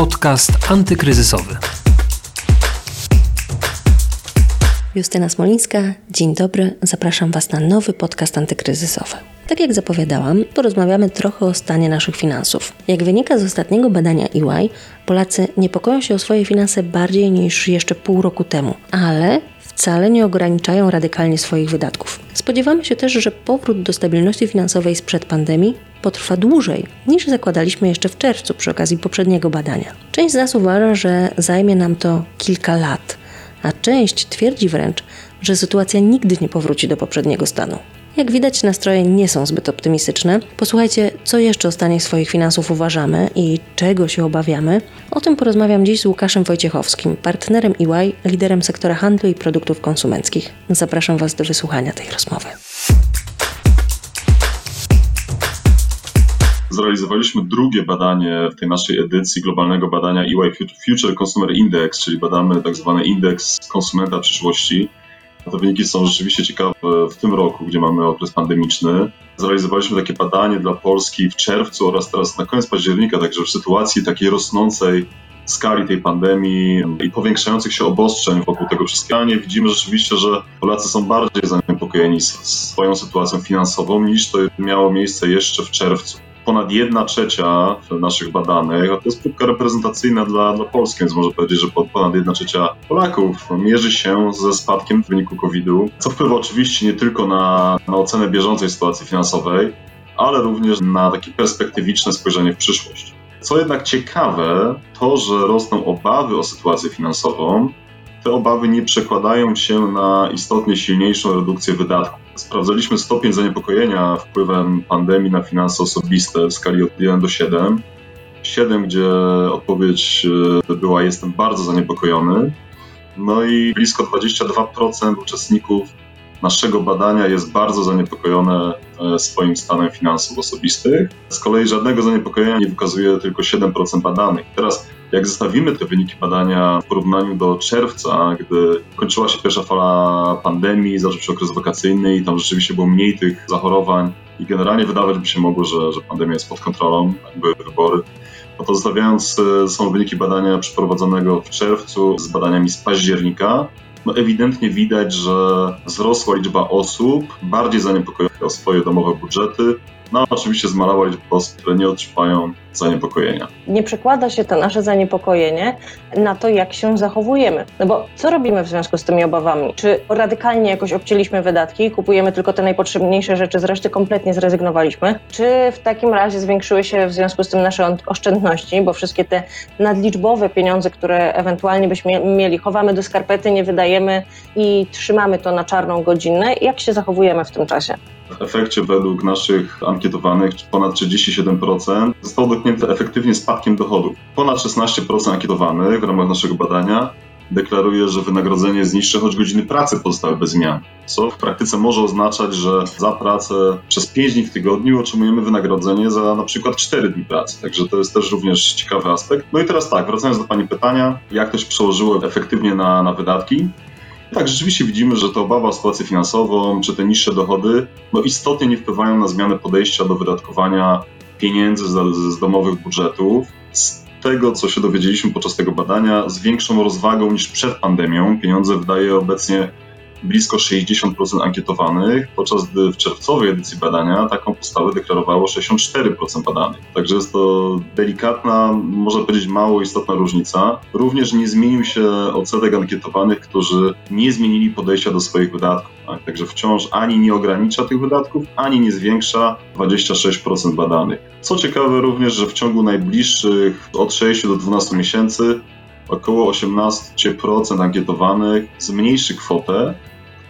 Podcast antykryzysowy. Justyna Smolińska, dzień dobry. Zapraszam Was na nowy podcast antykryzysowy. Tak jak zapowiadałam, porozmawiamy trochę o stanie naszych finansów. Jak wynika z ostatniego badania EY, Polacy niepokoją się o swoje finanse bardziej niż jeszcze pół roku temu, ale wcale nie ograniczają radykalnie swoich wydatków. Spodziewamy się też, że powrót do stabilności finansowej sprzed pandemii potrwa dłużej niż zakładaliśmy jeszcze w czerwcu przy okazji poprzedniego badania. Część z nas uważa, że zajmie nam to kilka lat, a część twierdzi wręcz, że sytuacja nigdy nie powróci do poprzedniego stanu. Jak widać, nastroje nie są zbyt optymistyczne. Posłuchajcie, co jeszcze o stanie swoich finansów uważamy i czego się obawiamy. O tym porozmawiam dziś z Łukaszem Wojciechowskim, partnerem EY, liderem sektora handlu i produktów konsumenckich. Zapraszam Was do wysłuchania tej rozmowy. Zrealizowaliśmy drugie badanie w tej naszej edycji globalnego badania EY Future Consumer Index, czyli badamy tak zwany indeks konsumenta przyszłości. Te wyniki są rzeczywiście ciekawe w tym roku, gdzie mamy okres pandemiczny. Zrealizowaliśmy takie badanie dla Polski w czerwcu oraz teraz na koniec października, także w sytuacji takiej rosnącej skali tej pandemii i powiększających się obostrzeń wokół tego wszystkiego, widzimy rzeczywiście, że Polacy są bardziej zaniepokojeni swoją sytuacją finansową niż to miało miejsce jeszcze w czerwcu ponad 1 trzecia naszych badanych, a to jest próbka reprezentacyjna dla, dla Polski, więc można powiedzieć, że ponad 1 trzecia Polaków mierzy się ze spadkiem w wyniku COVID-u, co wpływa oczywiście nie tylko na, na ocenę bieżącej sytuacji finansowej, ale również na takie perspektywiczne spojrzenie w przyszłość. Co jednak ciekawe, to, że rosną obawy o sytuację finansową, te obawy nie przekładają się na istotnie silniejszą redukcję wydatków. Sprawdzaliśmy stopień zaniepokojenia wpływem pandemii na finanse osobiste w skali od 1 do 7. 7, gdzie odpowiedź e, była jestem bardzo zaniepokojony. No i blisko 22% uczestników naszego badania jest bardzo zaniepokojone e, swoim stanem finansów osobistych. Z kolei żadnego zaniepokojenia nie wykazuje tylko 7% badanych. Teraz jak zestawimy te wyniki badania w porównaniu do czerwca, gdy kończyła się pierwsza fala pandemii, zaczął się okres wakacyjny i tam rzeczywiście było mniej tych zachorowań i generalnie wydawać by się mogło, że, że pandemia jest pod kontrolą, były wybory, no to zestawiając e, są wyniki badania przeprowadzonego w czerwcu z badaniami z października, no ewidentnie widać, że wzrosła liczba osób bardziej zaniepokojonych o swoje domowe budżety, no oczywiście liczba osób, które nie odczuwają zaniepokojenia. Nie przekłada się to nasze zaniepokojenie na to, jak się zachowujemy. No bo co robimy w związku z tymi obawami? Czy radykalnie jakoś obcięliśmy wydatki, kupujemy tylko te najpotrzebniejsze rzeczy, z reszty kompletnie zrezygnowaliśmy? Czy w takim razie zwiększyły się w związku z tym nasze oszczędności, bo wszystkie te nadliczbowe pieniądze, które ewentualnie byśmy mieli, chowamy do skarpety, nie wydajemy i trzymamy to na czarną godzinę? Jak się zachowujemy w tym czasie? W efekcie według naszych ankietowanych ponad 37% zostało dotknięte efektywnie spadkiem dochodów. Ponad 16% ankietowanych w ramach naszego badania deklaruje, że wynagrodzenie jest niższe, choć godziny pracy pozostały bez zmian. Co w praktyce może oznaczać, że za pracę przez 5 dni w tygodniu otrzymujemy wynagrodzenie za na przykład 4 dni pracy. Także to jest też również ciekawy aspekt. No i teraz tak, wracając do Pani pytania, jak to się przełożyło efektywnie na, na wydatki? Tak, rzeczywiście widzimy, że ta obawa o sytuację finansową, czy te niższe dochody, no istotnie nie wpływają na zmianę podejścia do wydatkowania pieniędzy z, z domowych budżetów. Z tego, co się dowiedzieliśmy podczas tego badania, z większą rozwagą niż przed pandemią pieniądze wydaje obecnie blisko 60% ankietowanych, podczas gdy w czerwcowej edycji badania taką postawę deklarowało 64% badanych. Także jest to delikatna, można powiedzieć mało istotna różnica. Również nie zmienił się odsetek ankietowanych, którzy nie zmienili podejścia do swoich wydatków. Tak? Także wciąż ani nie ogranicza tych wydatków, ani nie zwiększa 26% badanych. Co ciekawe również, że w ciągu najbliższych od 6 do 12 miesięcy około 18% ankietowanych zmniejszy kwotę,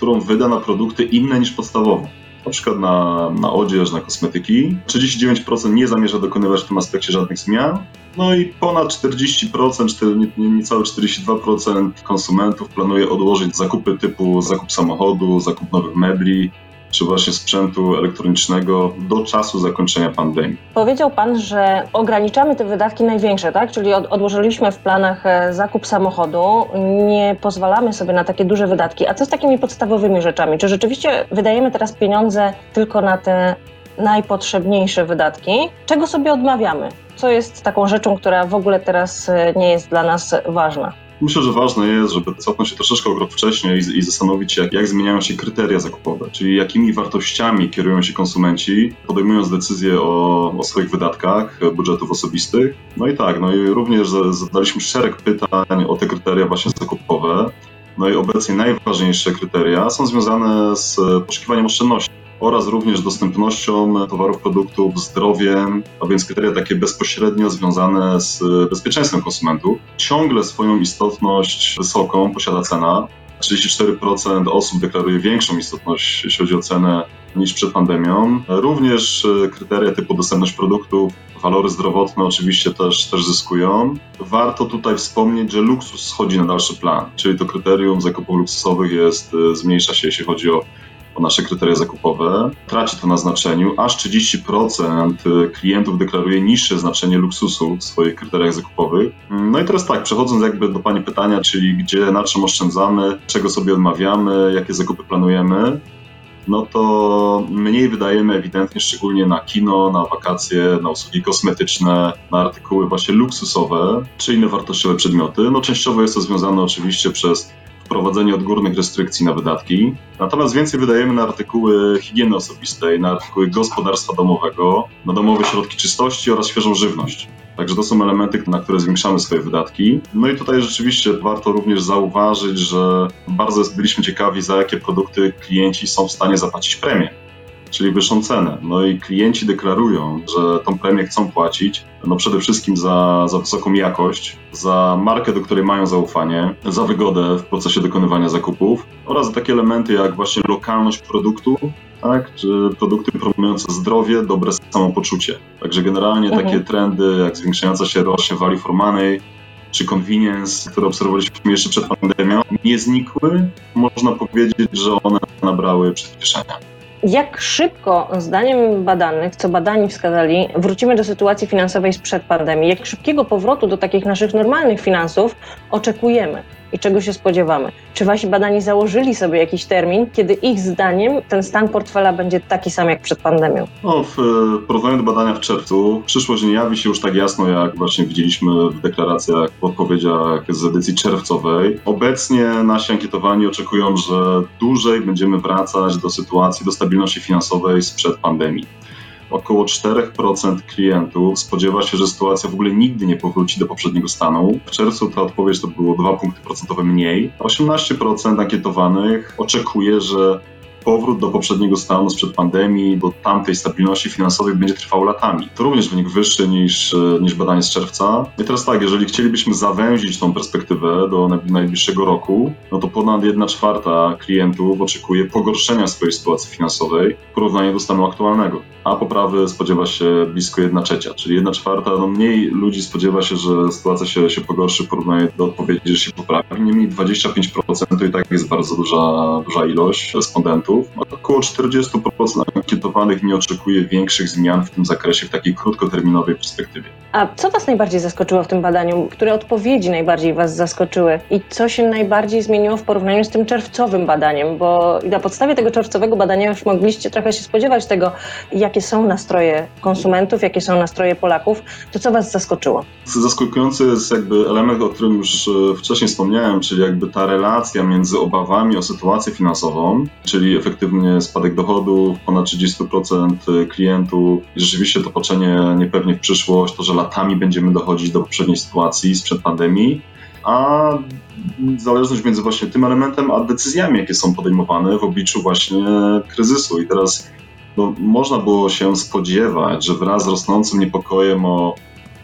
którą wyda na produkty inne niż podstawowe. Na przykład na, na odzież, na kosmetyki. 39% nie zamierza dokonywać w tym aspekcie żadnych zmian. No i ponad 40%, niecałe 42% konsumentów planuje odłożyć zakupy typu zakup samochodu, zakup nowych mebli, czy właśnie sprzętu elektronicznego do czasu zakończenia pandemii. Powiedział Pan, że ograniczamy te wydatki największe, tak? Czyli od, odłożyliśmy w planach e, zakup samochodu, nie pozwalamy sobie na takie duże wydatki. A co z takimi podstawowymi rzeczami? Czy rzeczywiście wydajemy teraz pieniądze tylko na te najpotrzebniejsze wydatki, czego sobie odmawiamy? Co jest taką rzeczą, która w ogóle teraz e, nie jest dla nas ważna? Myślę, że ważne jest, żeby cofnąć się troszeczkę o krok wcześniej i, i zastanowić się, jak, jak zmieniają się kryteria zakupowe, czyli jakimi wartościami kierują się konsumenci, podejmując decyzje o, o swoich wydatkach, budżetów osobistych. No i tak, no i również zadaliśmy szereg pytań o te kryteria właśnie zakupowe. No i obecnie najważniejsze kryteria są związane z poszukiwaniem oszczędności oraz również dostępnością towarów, produktów, zdrowiem, a więc kryteria takie bezpośrednio związane z bezpieczeństwem konsumentów. Ciągle swoją istotność wysoką posiada cena. 34% osób deklaruje większą istotność, jeśli chodzi o cenę, niż przed pandemią. Również kryteria typu dostępność produktów, walory zdrowotne oczywiście też, też zyskują. Warto tutaj wspomnieć, że luksus schodzi na dalszy plan, czyli to kryterium zakupów luksusowych jest, zmniejsza się, jeśli chodzi o o nasze kryteria zakupowe, traci to na znaczeniu. Aż 30% klientów deklaruje niższe znaczenie luksusu w swoich kryteriach zakupowych. No i teraz tak, przechodząc jakby do Pani pytania, czyli gdzie, na czym oszczędzamy, czego sobie odmawiamy, jakie zakupy planujemy, no to mniej wydajemy ewidentnie, szczególnie na kino, na wakacje, na usługi kosmetyczne, na artykuły właśnie luksusowe czy inne wartościowe przedmioty. No częściowo jest to związane oczywiście przez wprowadzenie odgórnych restrykcji na wydatki. Natomiast więcej wydajemy na artykuły higieny osobistej, na artykuły gospodarstwa domowego, na domowe środki czystości oraz świeżą żywność. Także to są elementy, na które zwiększamy swoje wydatki. No i tutaj rzeczywiście warto również zauważyć, że bardzo byliśmy ciekawi, za jakie produkty klienci są w stanie zapłacić premię czyli wyższą cenę. No i klienci deklarują, że tą premię chcą płacić, no przede wszystkim za, za wysoką jakość, za markę, do której mają zaufanie, za wygodę w procesie dokonywania zakupów oraz za takie elementy jak właśnie lokalność produktu, tak, czy produkty promujące zdrowie, dobre samopoczucie. Także generalnie mhm. takie trendy jak zwiększająca się rośnie value for money, czy convenience, które obserwowaliśmy jeszcze przed pandemią, nie znikły. Można powiedzieć, że one nabrały przyspieszenia. Jak szybko, zdaniem badanych, co badani wskazali, wrócimy do sytuacji finansowej sprzed pandemii? Jak szybkiego powrotu do takich naszych normalnych finansów oczekujemy? I czego się spodziewamy. Czy wasi badani założyli sobie jakiś termin, kiedy ich zdaniem ten stan portfela będzie taki sam jak przed pandemią? No, w porównaniu do badania w czerwcu, przyszłość nie jawi się już tak jasno, jak właśnie widzieliśmy w deklaracjach, w odpowiedziach z edycji czerwcowej. Obecnie nasi ankietowani oczekują, że dłużej będziemy wracać do sytuacji, do stabilności finansowej sprzed pandemii około 4% klientów spodziewa się, że sytuacja w ogóle nigdy nie powróci do poprzedniego stanu. W czerwcu ta odpowiedź to było 2 punkty procentowe mniej. 18% ankietowanych oczekuje, że powrót do poprzedniego stanu sprzed pandemii, do tamtej stabilności finansowej będzie trwał latami. To również wynik wyższy niż, niż badanie z czerwca. I teraz tak, jeżeli chcielibyśmy zawęzić tą perspektywę do najbliższego roku, no to ponad 1 czwarta klientów oczekuje pogorszenia swojej sytuacji finansowej w porównaniu do stanu aktualnego, a poprawy spodziewa się blisko 1 trzecia, czyli 1 czwarta, no mniej ludzi spodziewa się, że sytuacja się, się pogorszy w porównaniu do odpowiedzi, że się poprawi. Niemniej 25% to i tak jest bardzo duża, duża ilość respondentów Około 40% ankietowanych nie oczekuje większych zmian w tym zakresie w takiej krótkoterminowej perspektywie. A co Was najbardziej zaskoczyło w tym badaniu? Które odpowiedzi najbardziej Was zaskoczyły? I co się najbardziej zmieniło w porównaniu z tym czerwcowym badaniem? Bo na podstawie tego czerwcowego badania już mogliście trochę się spodziewać tego, jakie są nastroje konsumentów, jakie są nastroje Polaków. To co Was zaskoczyło? Zaskakujący jest jakby element, o którym już e, wcześniej wspomniałem, czyli jakby ta relacja między obawami o sytuację finansową, czyli efektywnie spadek dochodów, ponad 30% klientów i rzeczywiście to patrzenie niepewnie w przyszłość, to, że latami będziemy dochodzić do poprzedniej sytuacji sprzed pandemii, a zależność między właśnie tym elementem, a decyzjami, jakie są podejmowane w obliczu właśnie kryzysu. I teraz no, można było się spodziewać, że wraz z rosnącym niepokojem o,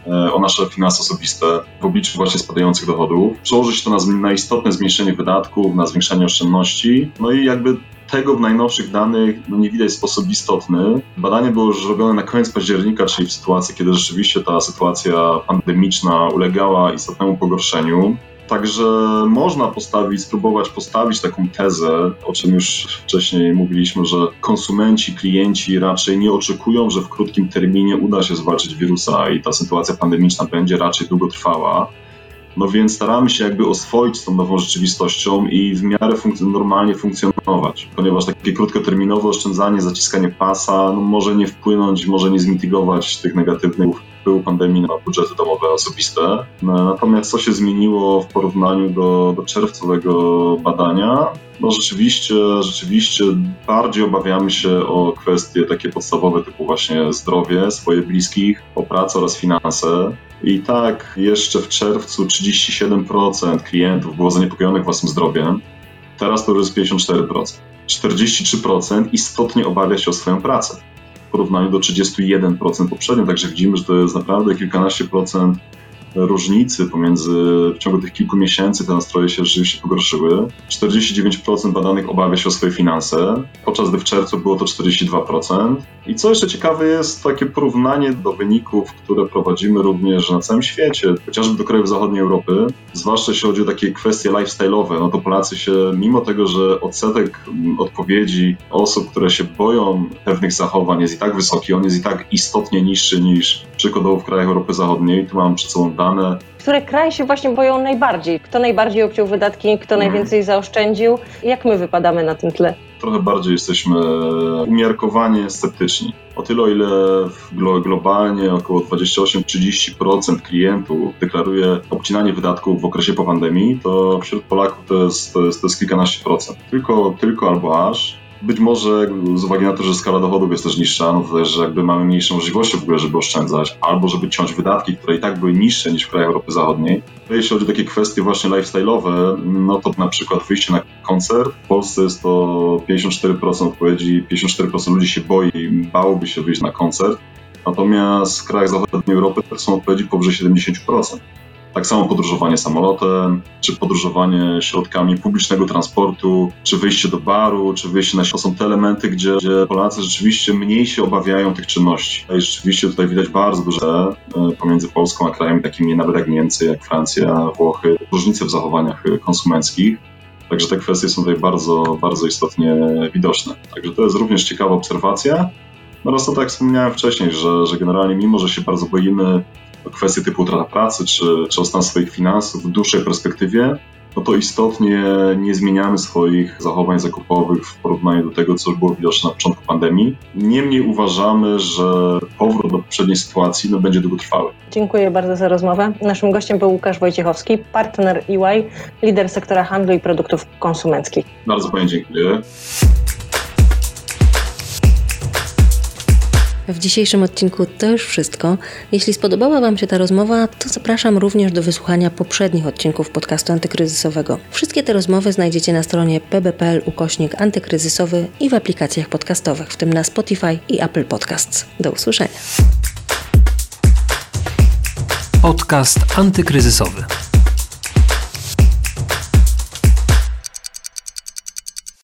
e, o nasze finanse osobiste w obliczu właśnie spadających dochodów, przełoży się to na, na istotne zmniejszenie wydatków, na zwiększenie oszczędności, no i jakby tego w najnowszych danych no, nie widać w sposób istotny. Badanie było już robione na koniec października, czyli w sytuacji, kiedy rzeczywiście ta sytuacja pandemiczna ulegała istotnemu pogorszeniu. Także można postawić, spróbować postawić taką tezę, o czym już wcześniej mówiliśmy, że konsumenci, klienci raczej nie oczekują, że w krótkim terminie uda się zwalczyć wirusa i ta sytuacja pandemiczna będzie raczej długotrwała No więc staramy się jakby oswoić z tą nową rzeczywistością i w miarę normalnie funkcjonować, ponieważ takie krótkoterminowe oszczędzanie, zaciskanie pasa no może nie wpłynąć, może nie zmitigować tych negatywnych wpływu pandemii na budżety domowe osobiste. No, Natomiast co się zmieniło w porównaniu do, do czerwcowego badania? No rzeczywiście, rzeczywiście bardziej obawiamy się o kwestie takie podstawowe typu właśnie zdrowie swoje bliskich, o pracę oraz finanse. I tak jeszcze w czerwcu 37% klientów było zaniepokojonych własnym zdrowiem. Teraz to już jest 54%. 43% istotnie obawia się o swoją pracę w porównaniu do 31% poprzednio, także widzimy, że to jest naprawdę kilkanaście procent różnicy pomiędzy w ciągu tych kilku miesięcy te nastroje się rzeczywiście pogorszyły. 49% badanych obawia się o swoje finanse, podczas gdy w czerwcu było to 42%. I co jeszcze ciekawe jest takie porównanie do wyników, które prowadzimy również na całym świecie, chociażby do krajów zachodniej Europy, zwłaszcza jeśli chodzi o takie kwestie lifestyle'owe, no to Polacy się, mimo tego, że odsetek mm, odpowiedzi osób, które się boją pewnych zachowań jest i tak wysoki, on jest i tak istotnie niższy niż przykładowo w krajach Europy Zachodniej. Tu mam przed sobą dane. Które kraje się właśnie boją najbardziej? Kto najbardziej obciął wydatki, kto Mhm. najwięcej zaoszczędził? Jak my wypadamy na tym tle? Trochę bardziej jesteśmy umiarkowanie sceptyczni. O tyle, o ile globalnie około 28-30% klientów deklaruje obcinanie wydatków w okresie po pandemii, to wśród Polaków to jest, to jest, to jest kilkanaście procent. Tylko, tylko albo aż. Być może z uwagi na to, że skala dochodów jest też niższa, no to też że jakby mamy mniejsze możliwości w ogóle, żeby oszczędzać, albo żeby ciąć wydatki, które i tak były niższe niż w krajach Europy Zachodniej. Jeśli chodzi o takie kwestie właśnie lifestyle'owe, no to na przykład wyjście na koncert. W Polsce jest to 54% odpowiedzi, 54% ludzi się boi, bałoby się wyjść na koncert. Natomiast w krajach zachodniej Europy są odpowiedzi powyżej 70%. Tak samo podróżowanie samolotem, czy podróżowanie środkami publicznego transportu, czy wyjście do baru, czy wyjście na to są te elementy, gdzie, gdzie Polacy rzeczywiście mniej się obawiają tych czynności. I rzeczywiście tutaj widać bardzo duże e, pomiędzy Polską a krajami takimi nawet jak Niemcy, jak Francja, Włochy, różnice w zachowaniach konsumenckich. Także te kwestie są tutaj bardzo, bardzo istotnie widoczne. Także to jest również ciekawa obserwacja. Oraz to tak wspomniałem wcześniej, że, że generalnie mimo, że się bardzo boimy kwestie typu utrata pracy czy, czy stan swoich finansów w dłuższej perspektywie, no to istotnie nie zmieniamy swoich zachowań zakupowych w porównaniu do tego, co było widoczne na początku pandemii. Niemniej uważamy, że powrót do poprzedniej sytuacji no, będzie długotrwały. Dziękuję bardzo za rozmowę. Naszym gościem był Łukasz Wojciechowski, partner EY, lider sektora handlu i produktów konsumenckich. Bardzo Pani dziękuję. W dzisiejszym odcinku to już wszystko. Jeśli spodobała Wam się ta rozmowa, to zapraszam również do wysłuchania poprzednich odcinków podcastu antykryzysowego. Wszystkie te rozmowy znajdziecie na stronie pb.pl ukośnik antykryzysowy i w aplikacjach podcastowych, w tym na Spotify i Apple Podcasts. Do usłyszenia. Podcast antykryzysowy.